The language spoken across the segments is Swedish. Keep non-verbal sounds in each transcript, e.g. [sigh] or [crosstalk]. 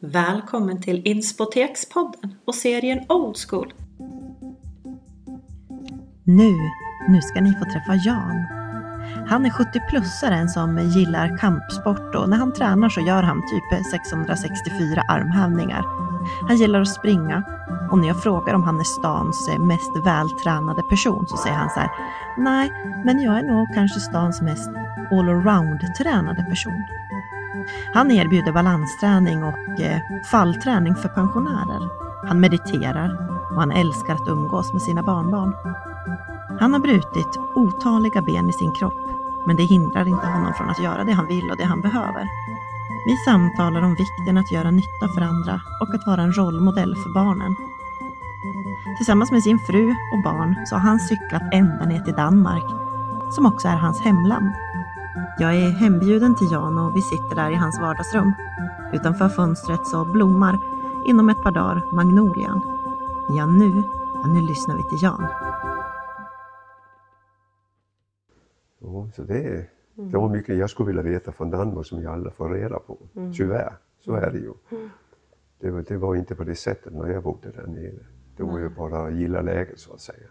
Välkommen till Inspotekspodden och serien Old School. Nu, nu ska ni få träffa Jan. Han är 70-plussaren som gillar kampsport och när han tränar så gör han typ 664 armhävningar. Han gillar att springa och när jag frågar om han är stans mest vältränade person så säger han så här, nej, men jag är nog kanske stans mest allround-tränade person. Han erbjuder balansträning och eh, fallträning för pensionärer. Han mediterar och han älskar att umgås med sina barnbarn. Han har brutit otaliga ben i sin kropp, men det hindrar inte honom från att göra det han vill och det han behöver. Vi samtalar om vikten att göra nytta för andra och att vara en rollmodell för barnen. Tillsammans med sin fru och barn så har han cyklat ända ner till Danmark, som också är hans hemland. Jag är hembjuden till Jan och vi sitter där i hans vardagsrum. Utanför fönstret så blommar inom ett par dagar magnolian. Ja, nu, ja, nu lyssnar vi till Jan. Ja, så det, det var mycket jag skulle vilja veta från Danmark som jag aldrig får reda på. Tyvärr, så är det ju. Det var, det var inte på det sättet när jag bodde där nere. Det var ju bara att gilla läget så att säga.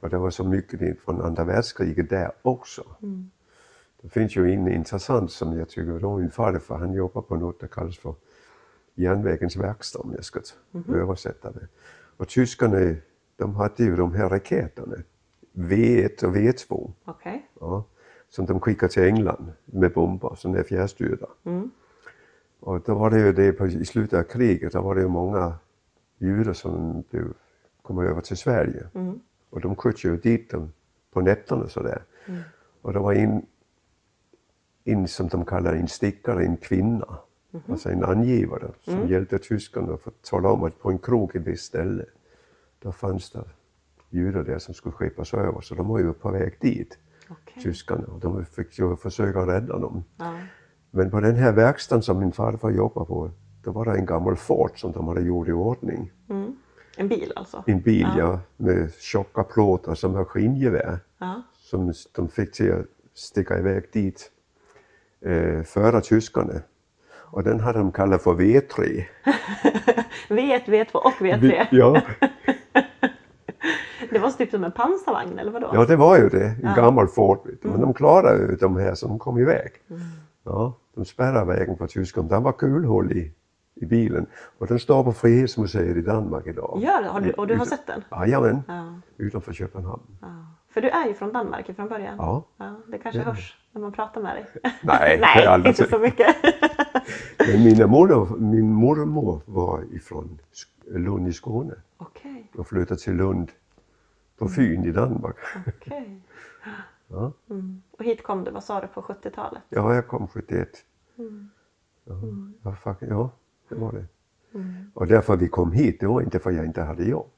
För det var så mycket från andra världskriget där också. Det finns ju en intressant som jag tycker, då min farfar han jobbar på något som kallas för järnvägens verkstad om jag ska översätta det. Och tyskarna, de hade ju de här raketerna, V1 och V2, Okej. ja, som de skickar till England med bomber som är fjärrstyrda. Och då var det ju det på, i slutet av kriget, då var det ju många judar som blev, kom över till Sverige. Och de sköt ju dit dem på nätterna sådär. Och det var en, en som de kallar en stickare, en kvinna. Alltså en angivare som hjälpte tyskarna för att tala om att på en krog i visst ställe, då fanns det judar där som skulle skeppas över. Så de var ju på väg dit, Okej. tyskarna. Och de fick ju försöka rädda dem. Ja. Men på den här verkstaden som min farfar jobbade på, då var det en gammal Ford som de hade gjort i ordning. En bil alltså? En bil ja, med tjocka plåtar som maskingevär Ja. som de fick till att sticka iväg dit eh, före tyskarna. Och den hade de kallat för V3. V1, V2 och V3. Ja, [laughs] Det var typ som en pansarvagn eller vadå? ja, det var ju det. En gammal Ford. Men de klarade ju de här som kom iväg. Ja, de spärrade vägen för tyskarna. Det var kulhål i, i bilen. Och den står på Frihetsmuseet i Danmark idag. Gör du, och du har sett den? Jajamän, Ja. utanför Köpenhamn. ja. För du är ju från Danmark från början. Ja. Ja, det kanske är hörs när man pratar med dig. [laughs] Nej, [laughs] Nej, aldrig inte så mycket. [laughs] Men mina mormor, min mormor var ifrån Lund i Skåne Okej, och flyttade till Lund på Fyn i Danmark. okej. Ja. Mm. Och hit kom du, vad sa du, på 70-talet? Ja, jag kom 71. Ja, ja, fuck- ja det var det. Och därför vi kom hit, det var inte för att jag inte hade jobb.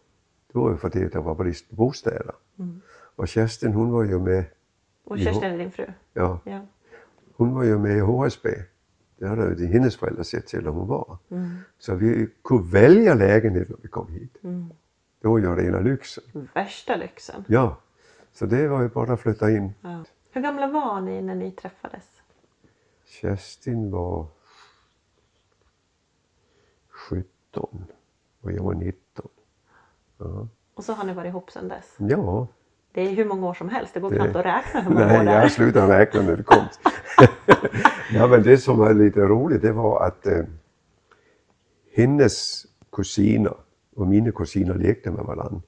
Det var ju för att det var brist på bostäder. Och Kerstin hon var ju med, Och. Kerstin är din fru? ja, Ja. hon var ju med i HSB. Det hade ju hennes föräldrar sett till att hon var. Så vi kunde välja lägenhet när vi kom hit. Det var ju rena lyxen. Värsta lyxen. Ja, så det var ju bara att flytta in. Ja. Hur gamla var ni när ni träffades? Kerstin var 17 och jag var 19. Ja, Och så har ni varit ihop sedan dess? ja Det är hur många år som helst, det går Det- knappt att räkna hur många år nej, det är. jag slutade räkna när det kom. [laughs] ja, men det som var lite roligt det var att eh, hennes kusiner och mina kusiner lekte med varandra.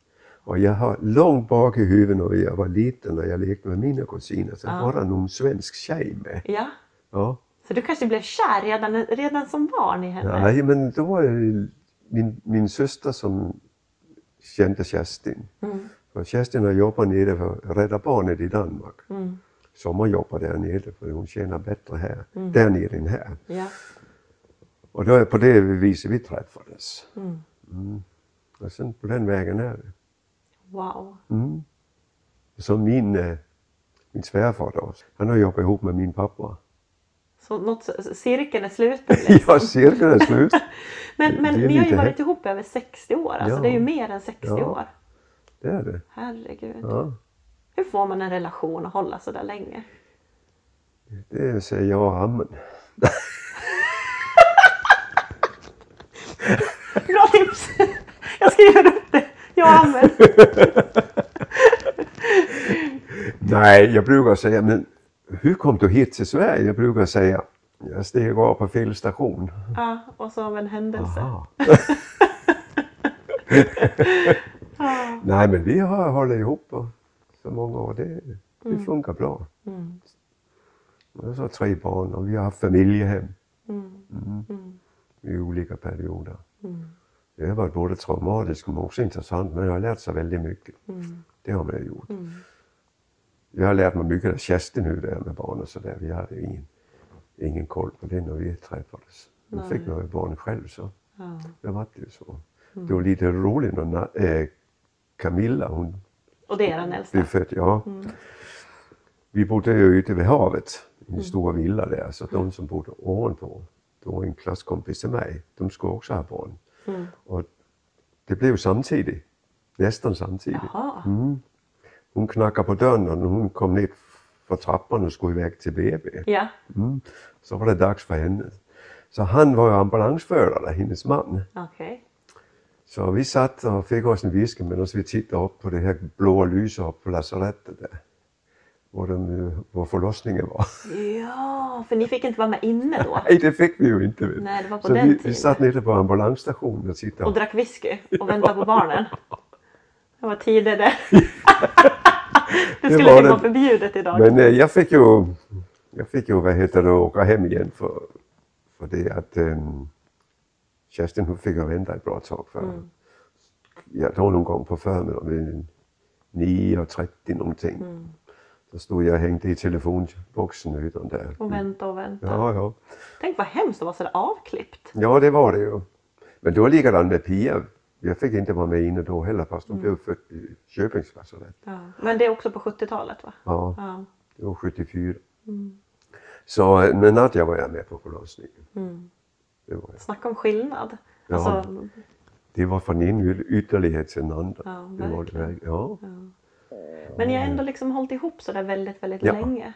Och jag har långt bak i huvudet när jag var liten när jag lekte med mina kusiner så Ja. var det någon svensk tjej med. Ja, Ja. så du kanske blev kär redan, redan som barn i henne? Nej, men då var det min, min syster som kände Kerstin. Mm. För Kerstin har jobbat nere för Rädda Barnet i Danmark. Mm. Sommarjobbar där nere för hon tjänar bättre här, där nere än här. Ja. Och då är på det viset vi träffades. Mm. Mm. Och sen på den vägen är det. Wow. Mm. Så min, eh, min svärfar då, han har jobbat ihop med min pappa. Så något, cirkeln är sluten liksom. Ja, cirkeln är slut. [laughs] [laughs] Men, men är ni har ju varit ihop över 60 år, alltså Ja. det är ju mer än 60 Ja. år. Det är det. Herregud. Ja. Hur får man en relation att hålla så där länge? Det säger jag och amen. Bra tips! Jag skriver upp det. Jag och amen. Nej, jag brukar säga, men hur kom du hit till Sverige? Jag brukar säga, jag steg av på fel station. Ja, och så av en händelse. [laughs] Nej, men vi har hållit ihop så många år. Det, det funkar bra. Mm. Så har tre barn och vi har haft familjehem Mm. mm, Mm. i olika perioder. Mm. Det har varit både traumatiskt men också intressant. Men jag har lärt sig väldigt mycket. Mm. Det har man gjort. Mm. Jag har lärt mig mycket av Kerstin hur det är med barn och sådär. Vi hade ingen, ingen koll på det när vi träffades. Nu Nej. fick ju barn själv så Ja. det var det ju så. Mm. Det var lite roligt när eh, Camilla, hon Och det är den äldsta. blev född, ja. Mm. Vi bodde ju ute vid havet i en stor villa där, så de som bodde ovanpå, det var en klasskompis till mig, de skulle också ha barn. Mm. Och det blev samtidigt, nästan samtidigt. Mm. Hon knackade på dörren och hon kom ner för trappan och skulle iväg till BB. Ja. Mm. Så var det dags för henne. Så han var ju ambulansförare, hennes man. Okej. Så vi satt och fick oss en whisky medan vi tittade upp på det här blåa lyset upp på lasarettet där. Var, de, var förlossningen var. Ja, för ni fick inte vara med inne då? [laughs] Nej, det fick vi ju inte. Vet. Nej, det var på Så den vi, tiden. vi satt nere på ambulansstationen och tittade. Och drack whisky och väntade på barnen? [laughs] Det var tider [laughs] det. Det skulle ju vara det. förbjudet idag. Men eh, jag fick ju, jag fick ju vad heter det, åka hem igen för, för det att um, Kerstin hon fick vänta ett bra tag. För, Mm. Jag tror någon gång på förmiddagen vid 9.30 någonting. Mm. Då stod jag och hängde i telefonboxen utan där. Och vänta och vänta. Ja, ja. Tänk vad hemskt att vara sådär avklippt. ja, det var det ju. Men var likadant med Pia. Jag fick inte vara med inne då heller fast hon blev född i Köpings. Ja. Men det är också på 70-talet va? Ja, Ja. det var 74. Mm. Så eh, men Nadja var jag med på förlossningen. Mm. Var. Snacka om skillnad. Ja. Alltså, Det var från en ytterlighet till den andra. ja, det var det, ja. Ja. Men jag har ändå liksom hållit ihop sådär väldigt, väldigt Ja. länge.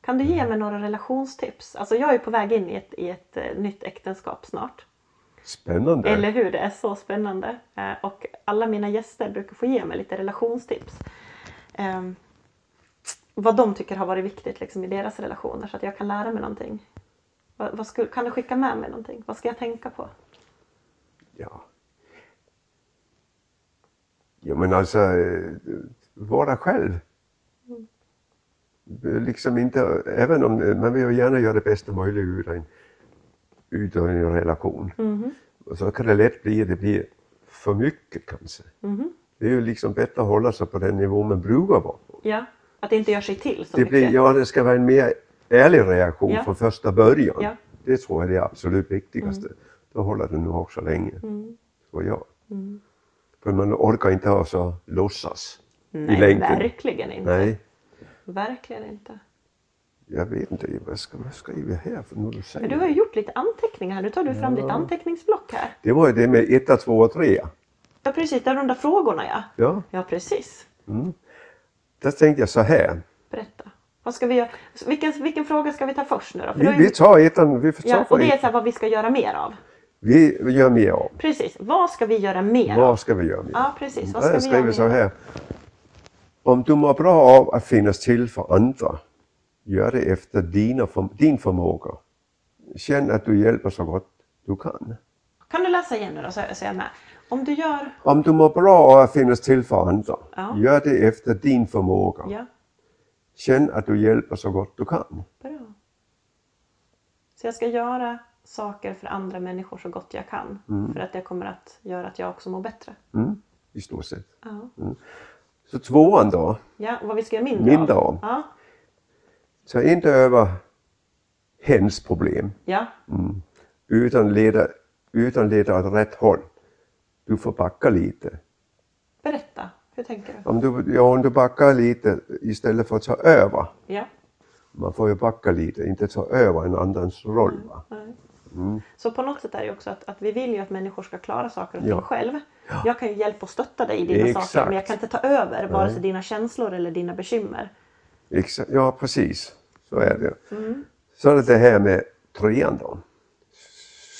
Kan du ge mig några relationstips? Alltså jag är på väg in i ett, i ett eh, nytt äktenskap snart. Spännande. Eller hur? Det är så spännande. Eh, och alla mina gäster brukar få ge mig lite relationstips. Eh, vad de tycker har varit viktigt liksom, i deras relationer så att jag kan lära mig någonting. Vad, vad skulle, kan du skicka med mig någonting? Vad ska jag tänka på? Ja. Ja men alltså, vara själv. Liksom inte, även om man vill gärna göra det bästa möjliga ur en, ur en relation. Mhm. Och så kan det lätt bli, det blir för mycket kanske. Mhm. Det är ju liksom bättre att hålla sig på den nivå man brukar vara på. Ja, att det inte gör sig till så Det, mycket. blir, ja, det ska vara en mer ärlig reaktion Ja. från första början. Ja. Det tror jag är det absolut viktigaste. Då håller det nog också länge, Mm. tror jag. Mm. För man orkar inte ha så låtsas Nej, i längden. verkligen inte. Nej, Verkligen inte. jag vet inte. Vad ska man skriva här för nu du säger? Men du har ju gjort lite anteckningar här. Nu tar du fram ditt anteckningsblock här. Det var ju det med 1, 2 och 3. Ja precis, där de där frågorna ja. Ja, Ja precis. mm. Där tänkte jag så här. Berätta. Vad ska vi göra? Vilken, vilken fråga ska vi ta först nu då? För Vi, då vi tar ettan, vi får ta ja, och det är så här vad vi ska göra mer av. Vi gör mer av. Precis, vad ska vi göra mer av? Vad ska vi göra mer? Ja precis, vad ska vi göra skriver så här. Om du mår bra av att finnas till för andra, gör det efter dina, din förmåga. Känn att du hjälper så gott du kan. Kan du läsa igen nu då så är jag med. Om du gör... Om du mår bra av att finnas till för andra, Ja. gör det efter din förmåga. Ja, Känn att du hjälper så gott du kan. bra. Så jag ska göra saker för andra människor så gott jag kan. För att det kommer att göra att jag också mår bättre. Mm, I stort sett. Ja, Så tvåan då, ja vad vi ska göra mindre, Mindre av. Ja, ta inte över hens problem, ja. utan leda, utan leda åt rätt håll. Du får backa lite. Berätta, hur tänker du? Om du, ja, om du backar lite istället för att ta över. Ja. Man får ju backa lite, inte ta över en annans roll. Va? Nej. Så på något sätt är det ju också att, att vi vill ju att människor ska klara saker och ting Ja. själv. Jag kan ju hjälpa och stötta dig i dina Exakt. saker men jag kan inte ta över vare Nej. sig dina känslor eller dina bekymmer. Exa- ja, precis. Så är det. Mm. Så är det det här med trean då.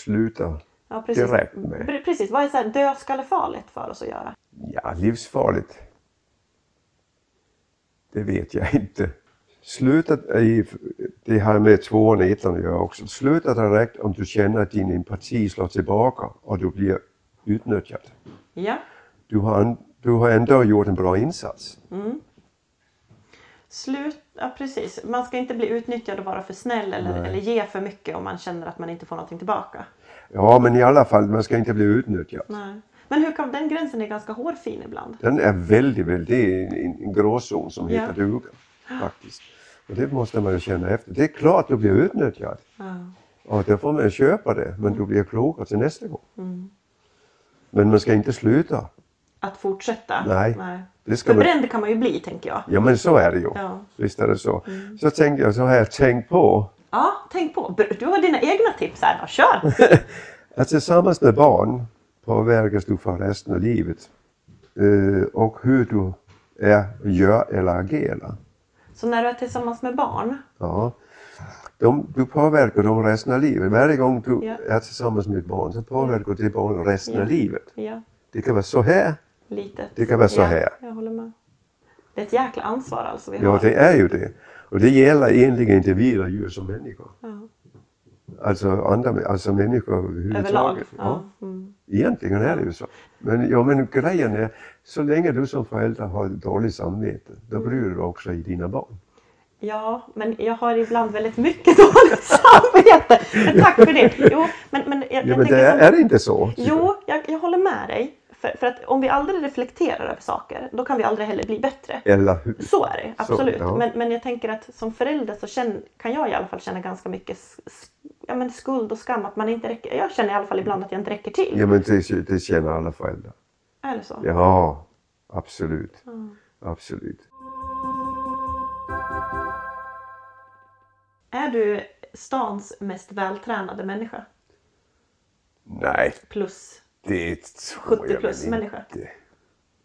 Sluta. Ja, precis. Direkt med. Pre- precis. Vad är så här dödskallefarligt för oss att göra? Ja, livsfarligt. Det vet jag inte. Slutet är, det har med tvåan och ettan att göra också. Slutet är rätt om du känner att din empati slår tillbaka och du blir utnyttjad. Ja. Du har, du har ändå gjort en bra insats. Slut, ja precis. Man ska inte bli utnyttjad och vara för snäll eller, eller ge för mycket om man känner att man inte får någonting tillbaka. Ja, men i alla fall, man ska inte bli utnyttjad. Nej. Men hur kan den gränsen är ganska hårfin ibland? Den är väldigt, väldigt, det är en, en gråzon som Ja. heter duga. Faktiskt. Och det måste man ju känna efter. Det är klart du blir utnyttjad. Ja. Och då får man köpa det, men du blir klokare till nästa gång. Mm. Men man ska inte sluta. Att fortsätta? Nej. Det ska man... bränd kan man ju bli tänker jag. Ja men så är det ju. Ja. Mm. Visst är det så. Så tänkte jag så här, tänk på Ja, tänk på. Du har dina egna tips här. Ja, kör! [laughs] att tillsammans med barn påverkas du för resten av livet. Och hur du är, gör eller agerar. Så när du är tillsammans med barn. Ja. De, du påverkar dem resten av livet. Varje gång du Ja. är tillsammans med ett barn så påverkar det barn resten Ja. av livet. Ja, Det kan vara så här. lite. Det kan vara så ja, här. Jag håller med. Det är ett jäkla ansvar alltså vi Ja, har. det är ju det. Och det gäller egentligen och djur som människor. Ja. Alltså andra, alltså människor Överlag. överhuvudtaget. Ja. Mm. Egentligen är det ju så. Men, ja, men grejen är, så länge du som förälder har dåligt samvete, då Mm. bryr du dig också i dina barn. ja, men jag har ibland väldigt mycket [laughs] dåligt samvete. Men tack för det. Jo, men, men jag, Ja, jag men det är, som- är det inte så? Jo, jag, jag håller med dig. För, för att om vi aldrig reflekterar över saker, då kan vi aldrig heller bli bättre. Eller hur? Så är det, absolut. ja. men, men jag tänker att som förälder så känn, kan jag i alla fall känna ganska mycket ja, men skuld och skam. Att man inte räcker, jag känner i alla fall ibland att jag inte räcker till. Ja men det, det känner alla föräldrar. Är det så? Ja, absolut. Mm. Absolut. Är du stans mest vältränade människa? Nej, Plus det tror 70 jag plus väl människa? inte.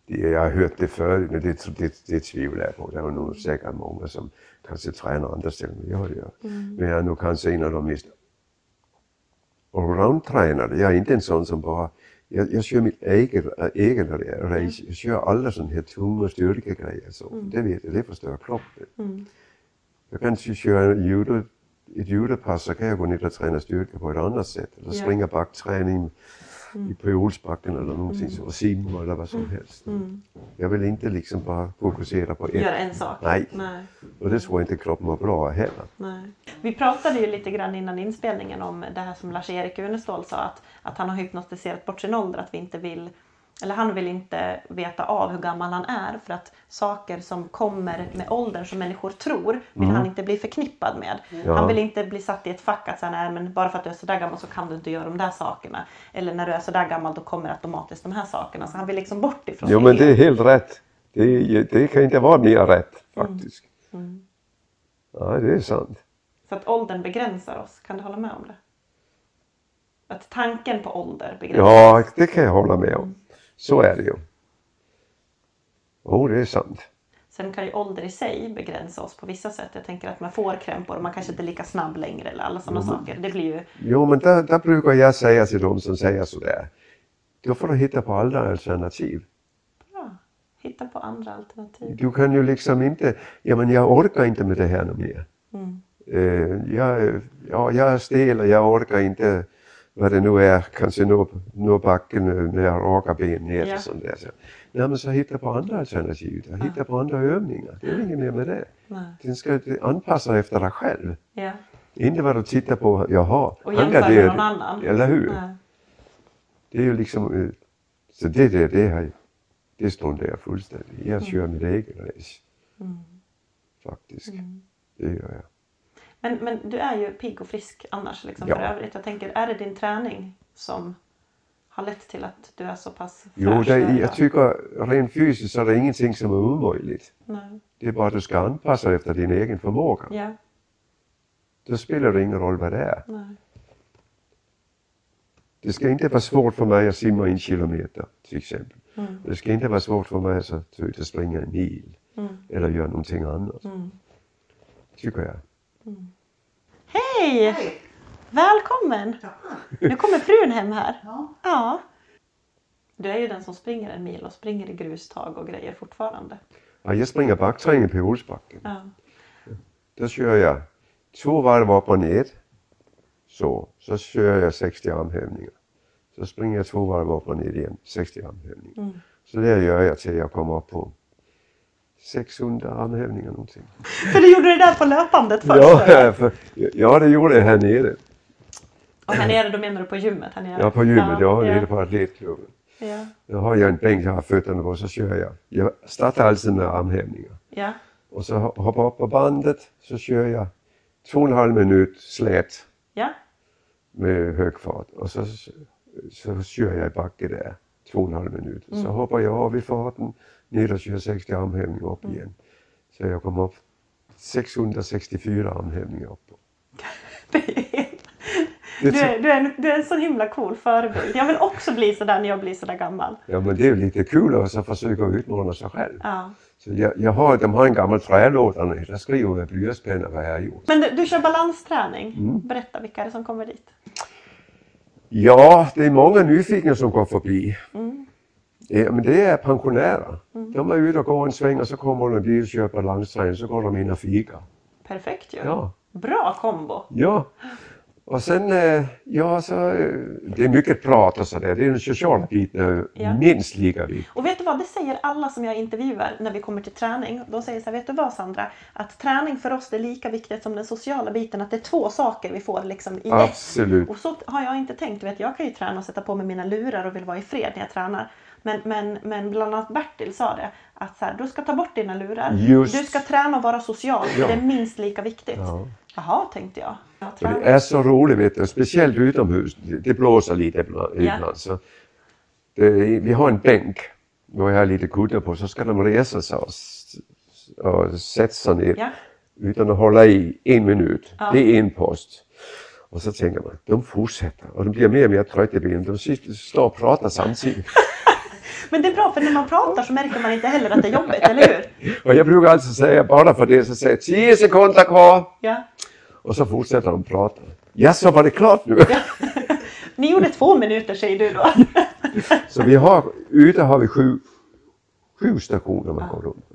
Jag har hört det förut, men det, det, det tvivlar jag på. Det är nog säkert många som kanske tränar andra ställen än jag gör. Mm. Men jag är nog kanske en av de mest allround-tränade. Jag är inte en sån som bara jag, jag kör mitt eget, egen race. Jag kör alla sådana här tunga styrkegrejer. Så. Det vet jag, det förstör kroppen. Mm. Jag kan köra judo, ett judopass så kan jag gå ner och träna styrka på ett annat sätt. Eller springa backträning i på Olsbacken eller någonting så. Och simma eller vad som helst. Mm. Jag vill inte liksom bara fokusera på ett. Göra en sak? Nej. Nej. Och det tror jag inte kroppen mår bra heller. Nej. Vi pratade ju lite grann innan inspelningen om det här som Lars-Erik Unestål sa att, att han har hypnotiserat bort sin ålder, att vi inte vill eller han vill inte veta av hur gammal han är för att saker som kommer med åldern som människor tror vill han inte bli förknippad med. Ja. Han vill inte bli satt i ett fack att säga, nej men bara för att du är sådär gammal så kan du inte göra de där sakerna. Eller när du är sådär gammal då kommer automatiskt de här sakerna. Så han vill liksom bort ifrån Jo men det är helt rätt. Det, det kan inte vara mer rätt faktiskt. Mm. Ja, det är sant. Så att åldern begränsar oss. Kan du hålla med om det? Att tanken på ålder begränsar Ja, det kan jag hålla med om. Så är det ju. Jo, det är sant. Sen kan ju ålder i sig begränsa oss på vissa sätt. Jag tänker att man får krämpor och man kanske inte är lika snabb längre eller alla sådana saker. Det blir ju... Jo, men där, där brukar jag säga till dem som säger sådär. Då får du hitta på andra alternativ. Ja, hitta på andra alternativ. Du kan ju liksom inte, ja men jag orkar inte med det här mer. Mm. Eh, jag, ja, jag är stel och jag orkar inte vad det nu är, kanske nå, nå backen eh, när jag rakar ben ner Ja. och sånt där. Så, nej men så hitta på andra alternativ, då. hitta på andra övningar. Det är inget mer med det. Nej. Den ska anpassa efter dig själv. Ja. Inte vad du tittar på, jaha, Och han med det. någon annan. Eller hur? Nej. Det är ju liksom, eh, så det där, det, har, det struntar jag fullständigt. Jag kör mitt eget race. Mm. Faktiskt. Det gör jag. Men, men du är ju pigg och frisk annars liksom Ja. för övrigt. Jag tänker, är det din träning som har lett till att du är så pass Jo, fräsch det, du är jag tycker rent fysiskt så är det ingenting som är omöjligt. Nej. Det är bara att du ska anpassa dig efter din egen förmåga. Ja. Då spelar det ingen roll vad det är. Nej. Det ska inte vara svårt för mig att simma en kilometer till exempel. Mm. Det ska inte vara svårt för mig att springa en mil Mm. eller göra någonting annat. Mm. Tycker jag. Hej! Välkommen! Nu kommer frun hem här. Ja. Ja. Du är ju den som springer en mil och springer i grustag och grejer fortfarande. Ja, jag springer backträning på Olsbacken. Ja. Då kör jag två varv upp och ner. Så, så kör jag 60 armhävningar. Så springer jag två varv upp och ner igen, 60 armhävningar. Mm. Så det gör jag till jag kommer upp på 600 armhävningar någonting. För du gjorde det där på löpandet först? Ja, eller? för, ja, det gjorde jag här nere. Och här nere, då menar du på gymmet? Här nere? Ja, på gymmet, ja, ja. nere på atletklubben. Ja. Då har jag en bänk jag har fötterna på så kör jag. Jag startar alltid med armhävningar. ja. Och så ho- hoppar upp på bandet så kör jag två och en halv minut slät ja. med hög fart och så, så kör jag i backe där två och en halv minut. Mm. Så hoppar jag av i farten ner och kör 60 armhävningar upp Mm. igen. Så jag kommer upp 664 armhävningar upp. [laughs] Du är du, är en, du är en så himla cool förebild. Jag vill också bli sådär när jag blir sådär gammal. Ja men det är ju lite kul att så försöka utmana sig själv. Ja. Så jag, jag har, de har en gammal trälåda där jag skriver med blyertspenna vad jag har gjort. Men du, du kör balansträning. Mm. Berätta, vilka är det som kommer dit? Ja, det är många nyfikna som går förbi. Mm. Ja, men det är pensionärer. De är ute och går en sväng och så kommer de en bil och köper balansträning så går de in och fikar. Perfekt ju. Ja. Bra kombo. Ja. Och sen, eh, ja så, eh, det är mycket prat och sådär. Det är den sociala biten är Ja. minst lika viktig. Och vet du vad, det säger alla som jag intervjuar när vi kommer till träning. De säger så här, vet du vad Sandra? Att träning för oss är lika viktigt som den sociala biten. Att det är två saker vi får liksom i. Absolut. Och så har jag inte tänkt. Vet, jag kan ju träna och sätta på mig mina lurar och vill vara i fred när jag tränar. Men, men, men bland annat Bertil sa det. Att så här, du ska ta bort dina lurar. Just. Du ska träna och vara social. För Ja. det är minst lika viktigt. Ja. Jaha, tänkte jag. Och tränar. det är så roligt, vet du. speciellt utomhus. Det, blåser lite ibland. Ja. ibland så det, vi har en bänk då jag har lite kuddar på så ska de resa sig och, och sätta sig ner Ja. utan att hålla i en minut. Ja. Det är en post. Och så tänker man, de fortsätter och de blir mer och mer trötta i benen. De står och pratar samtidigt. [laughs] Men det är bra för när man pratar så märker man inte heller att det är jobbigt, eller hur? [laughs] och jag brukar alltid säga, bara för det, så säger jag 10 sekunder kvar. Ja. Och så fortsätter de prata. Ja, så var det klart nu. [laughs] Ni gjorde två minuter säger du då. [laughs] Så vi har, ute har vi sju, sju stationer man går runt.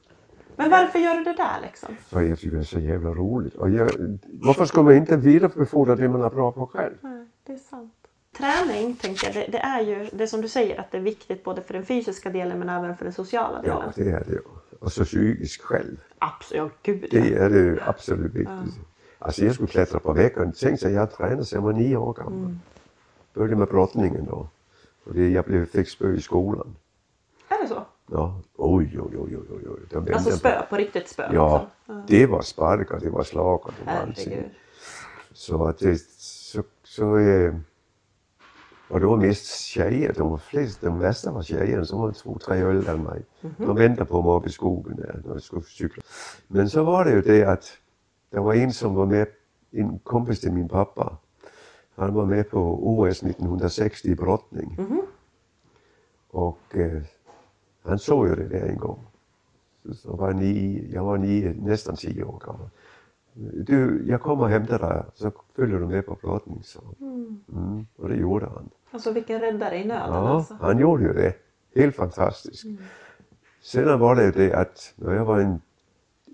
Men varför gör du det där liksom? För jag tycker det är så jävla roligt. Och jag, varför ska man inte vidarebefordra det man är bra på själv? Nej, det är sant. Träning, tänker jag, det, det är ju det som du säger att det är viktigt både för den fysiska delen men även för den sociala Ja, delen. det är det. Och så psykiskt själv. Absolut, ja gud ja. Det är det absolut viktigt. Alltså jag skulle klättra på väggen. Tänk sig, jag tränade sedan jag var nio år gammal. Mm. Började med brottningen då. Och det, jag blev, fick spö i skolan. Är det så? Ja, oj, oj, oj, oj, oj. De vände Alltså på- spö, på riktigt spö? Ja, liksom. det var sparkar, det var slag och det var allting. Så att det, så, så eh, och det var mest tjejer, de var flest, de värsta var tjejer som var två, tre år äldre än mig. De väntade på mig uppe i skogen där när jag skulle cykla. Men så var det ju det att det var en som var med, en kompis till min pappa. Han var med på OS 1960 i brottning. Och eh, han såg ju det där en gång. Så, så var nio, jag var nio, nästan tio år gammal. Du, jag kommer och hämtar dig så följer du med på brottning, så. Mm, och det gjorde han. Alltså vilken räddare i nöden Ja, alltså. han gjorde ju det. Helt fantastiskt. Sedan var det ju det att när jag var en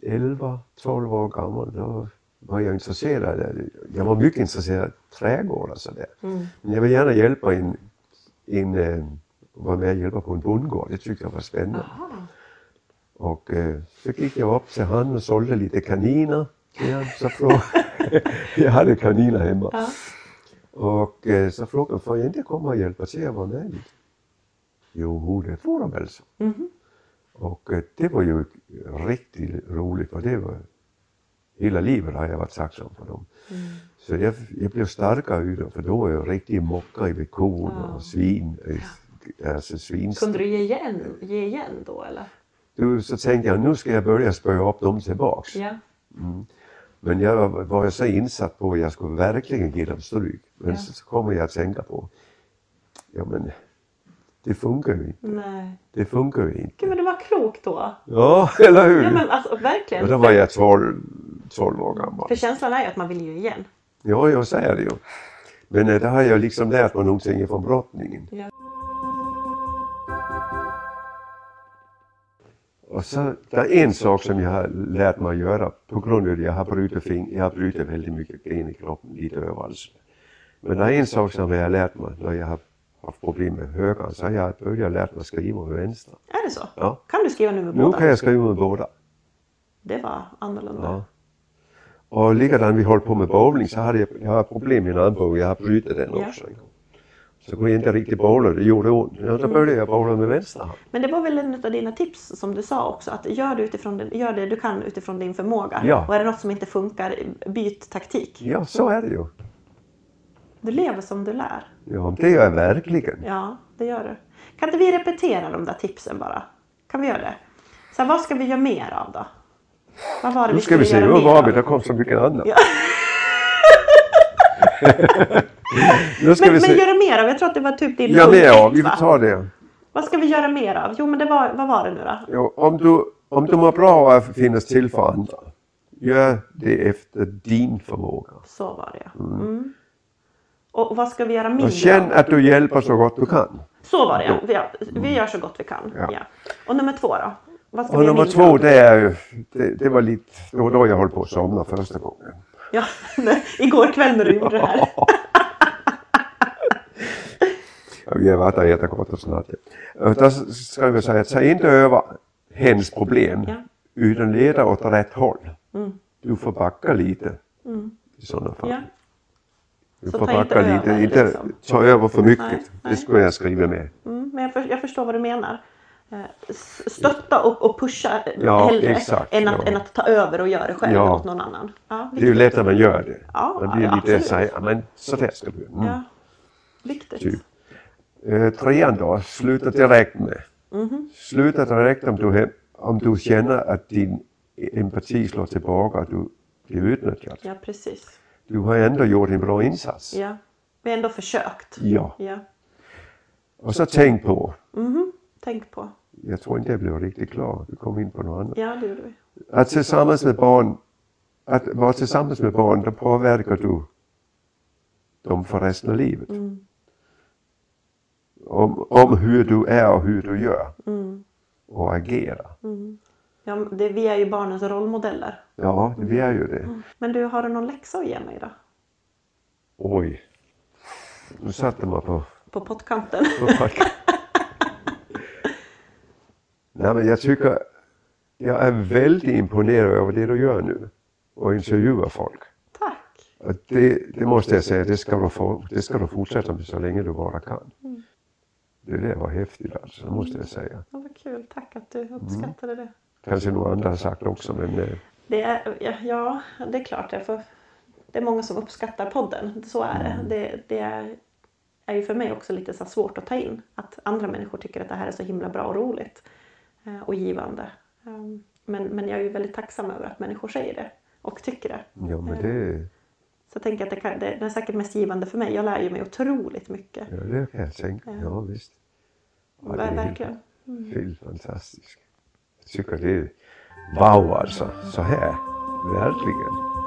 11-12 år gammal då var jag intresserad. Jag var mycket intresserad av trädgård och sådär. Mm. Men jag vill gärna hjälpa en, en eh, vara med och hjälpa på en bondgård. Det tyckte jag var spännande. Jaha. Och eh, så gick jag upp till han och sålde lite kaniner. Så frågade, [laughs] jag hade kaniner hemma. Ja. Och eh, så frågade han, får jag inte komma och hjälpa till att vara med lite? Jo, det får de alltså. Mhm. Och eh, det var ju riktigt roligt för det var hela livet har jag varit tacksam för dem. Mm. Så jag, jag blev starkare utav för då var jag riktigt mockare vid kon Ja. och svin. eh, Alltså svin. Kunde du ge igen, ge igen då eller? Du, så tänkte jag nu ska jag börja spöa upp dem tillbaks. Ja. Men jag var, var jag så insatt på att jag skulle verkligen ge dem stryk. Men Ja. så, så kommer jag att tänka på, ja men det funkar ju inte. Nej. Det funkar ju inte. Gud men det var klokt då. Ja, [laughs] eller hur? Ja men alltså verkligen. och då var jag 12, 12 år gammal. För känslan är ju att man vill ju igen. Ja, jag säger det ju. Men eh, det har jag liksom lärt mig någonting från brottningen. Ja. Och så, det är en sak som jag har lärt mig att göra på grund av att jag har brutit fing, jag har brutit väldigt mycket ben i kroppen, lite överallt. Men det är en sak som jag har lärt mig när jag har haft problem med högern, så har jag börjat lärt mig skriva med vänster. Är det så? Ja. Kan du skriva nu med Nu båda? kan jag skriva med båda. Det var annorlunda. Ja. Och likadant vi höll på med bowling så hade jag, jag har problem med en armbåge, jag har brutit den Ja. också. Så kunde jag inte riktigt bowla, det gjorde ont. Ja, då började jag bowla med vänster. Men det var väl en av dina tips som du sa också, att gör, det utifrån gör det du kan utifrån din förmåga. Ja. Och är det något som inte funkar, byt taktik. Ja, så är det ju. Du lever som du lär. Ja, det gör jag verkligen. Ja, det gör du. Kan inte vi repetera de där tipsen bara? Kan vi göra det? Så här, vad ska vi göra mer av då? Vad var det Nu vi ska vi se, mer var vi? Det kom så mycket annat. Ja. [laughs] Nu ska Men, men göra mer av? Jag tror att det var typ din Ja, det ja, vi va? får ta det. Vad ska vi göra mer av? Jo, men det var, vad var det nu då? Ja, om, du, om du mår bra att finnas till för andra, gör det efter din förmåga. Så var det ja. Mm. Och vad ska vi göra mindre Och känn att du hjälper så gott du kan. Så var det. Vi, vi gör så gott vi kan. Ja. Ja. Och nummer två då? Vad ska Och vi nummer två, det är ju, det, det var lite, det var då jag höll på att somna första gången. Ja, [laughs] igår kväll när du gjorde det här. Vi har varit där jättegott och snart. Då ska vi säga säg inte över hennes problem Ja. utan leda åt rätt håll. Mm. Du får backa lite i sådana fall. Ja. Du Så får ta inte backa över, lite, inte liksom. ta över för mycket. Nej, nej. Det skulle jag skriva med. Mm, men jag, för, jag förstår vad du menar. Eh, Stötta och, och pusha eh, Ja, hellre exakt, än, att, ja. än att ta över och göra det själv Ja. åt någon annan. Ja, Det är ju lätt när man gör det. Ja, man blir ja, lite absolut. såhär, ja men så där ska du mm. ja. Viktigt. Typ. Eh, trean då, sluta direkt med. Mhm. Sluta direkt om du, om du känner att din empati slår tillbaka, att du blir utnyttjad. Ja, precis. Du har ändå gjort en bra insats. Ja. Vi har ändå försökt. Ja. Ja. Och så tänk på, Mhm. Tänk på. jag tror inte jag blev riktigt klar, du kom in på något annat. Ja, det gjorde vi. Att tillsammans med barn, att vara tillsammans med barn, då påverkar du dem för resten av livet. Mm. Om, om hur du är och hur du gör Mm. och agerar. Ja, det, vi är ju barnens rollmodeller. Ja, vi är ju det. Men du, har du någon läxa att ge mig då? Oj. Nu satte man på, På pottkanten? på. Nej men jag tycker, jag är väldigt imponerad över det du gör nu. Och intervjuar folk. Tack! Och det, det måste jag säga, det ska, du få, det ska du fortsätta med så länge du bara kan. Det där var häftigt alltså, det måste jag säga. Ja, vad kul. Tack att du uppskattade det. Kanske några andra har sagt också men eh, Det är, ja, det är klart. Jag får, det är många som uppskattar podden. Så är det. Det, det är, är ju för mig också lite så svårt att ta in. Att andra människor tycker att det här är så himla bra och roligt. eh, Och givande. Um, Men, men jag är ju väldigt tacksam över att människor säger det. Och tycker det. ja men det, Så jag tänker att det, kan, det, är säkert mest givande för mig. Jag lär ju mig otroligt mycket. ja, det kan jag tänka. Ja visst. Ja, Verkligen. Helt fantastiskt. Jag tycker det är wow alltså, så här. Verkligen.